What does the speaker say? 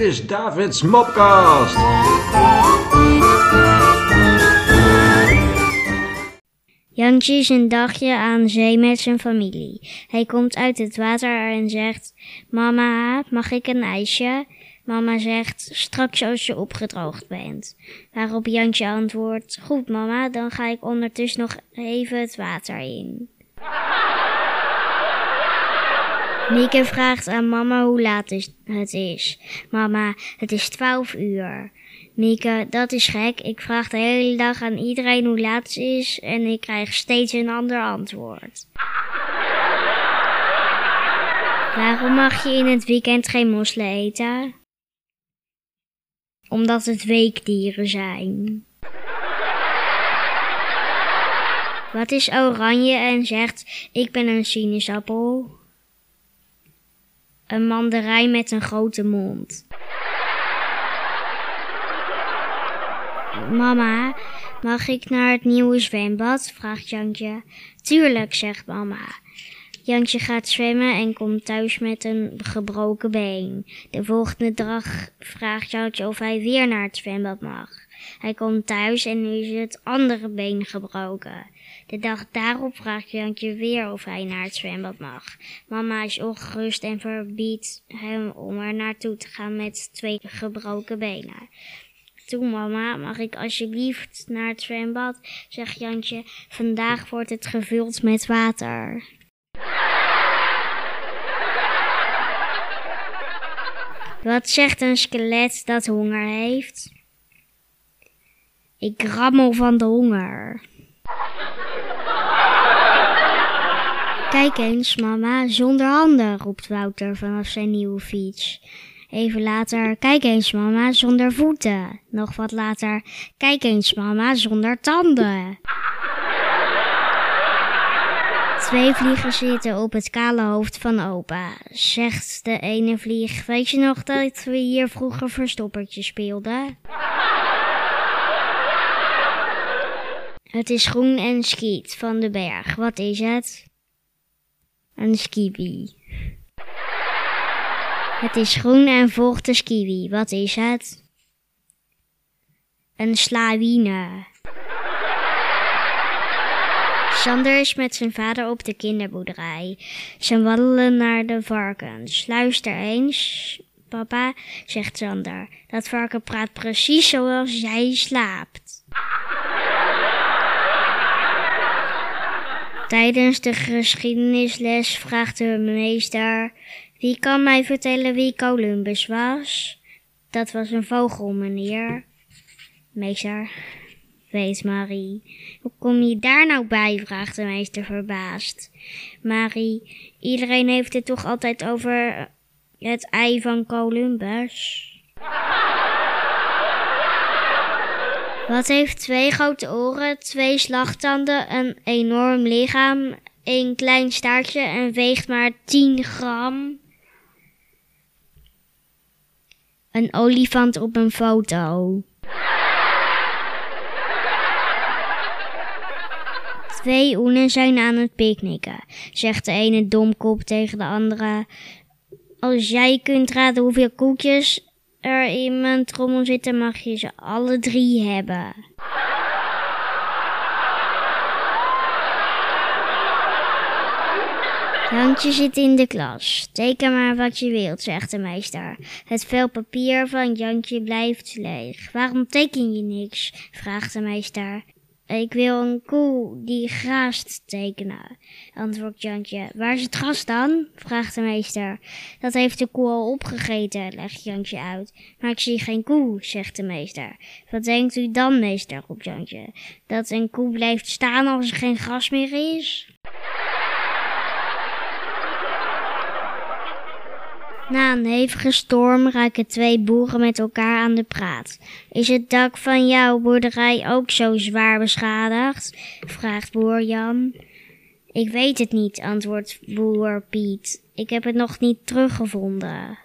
is Davids Mopcast. Jantje is een dagje aan zee met zijn familie. Hij komt uit het water en zegt: Mama, mag ik een ijsje? Mama zegt: Straks als je opgedroogd bent. Waarop Jantje antwoordt: Goed, mama, dan ga ik ondertussen nog even het water in. Mieke vraagt aan mama hoe laat het is. Mama, het is twaalf uur. Mieke, dat is gek. Ik vraag de hele dag aan iedereen hoe laat het is en ik krijg steeds een ander antwoord. Waarom mag je in het weekend geen mosselen eten? Omdat het weekdieren zijn. Wat is oranje en zegt: Ik ben een sinaasappel? Een mandarijn met een grote mond. Mama, mag ik naar het nieuwe zwembad? vraagt Jantje. Tuurlijk, zegt mama. Jantje gaat zwemmen en komt thuis met een gebroken been. De volgende dag vraagt Jantje of hij weer naar het zwembad mag. Hij komt thuis en nu is het andere been gebroken. De dag daarop vraagt Jantje weer of hij naar het zwembad mag. Mama is ongerust en verbiedt hem om er naartoe te gaan met twee gebroken benen. Toe mama, mag ik alsjeblieft naar het zwembad? Zegt Jantje, vandaag wordt het gevuld met water. Wat zegt een skelet dat honger heeft? Ik rammel van de honger. Kijk eens, mama, zonder handen, roept Wouter vanaf zijn nieuwe fiets. Even later, kijk eens, mama, zonder voeten. Nog wat later, kijk eens, mama, zonder tanden. Twee vliegen zitten op het kale hoofd van opa. Zegt de ene vlieg, weet je nog dat we hier vroeger verstoppertje speelden? Het is groen en skiet van de berg. Wat is het? Een skibi. Het is groen en volgt de skiwi. Wat is het? Een slawine. Sander is met zijn vader op de kinderboerderij. Ze wandelen naar de varkens. Luister eens, papa, zegt Sander. Dat varken praat precies zoals jij slaapt. Tijdens de geschiedenisles vraagt de meester: Wie kan mij vertellen wie Columbus was? Dat was een vogel, meneer. Meester, weet Marie. Hoe kom je daar nou bij? vraagt de meester verbaasd. Marie, iedereen heeft het toch altijd over het ei van Columbus? Wat heeft twee grote oren, twee slagtanden, een enorm lichaam, een klein staartje en weegt maar 10 gram? Een olifant op een foto. Twee oenen zijn aan het picknicken, zegt de ene domkop tegen de andere. Als jij kunt raden hoeveel koekjes er in mijn trommel zitten, mag je ze alle drie hebben. Jantje zit in de klas. Teken maar wat je wilt, zegt de meester. Het vel papier van Jantje blijft leeg. Waarom teken je niks? vraagt de meester. Ik wil een koe die graast tekenen, antwoordt Jantje. Waar is het gras dan? vraagt de meester. Dat heeft de koe al opgegeten, legt Jantje uit. Maar ik zie geen koe, zegt de meester. Wat denkt u dan, meester, roept Jantje. Dat een koe blijft staan als er geen gras meer is? Na een hevige storm raken twee boeren met elkaar aan de praat. Is het dak van jouw boerderij ook zo zwaar beschadigd? vraagt boer Jan. Ik weet het niet, antwoordt boer Piet. Ik heb het nog niet teruggevonden.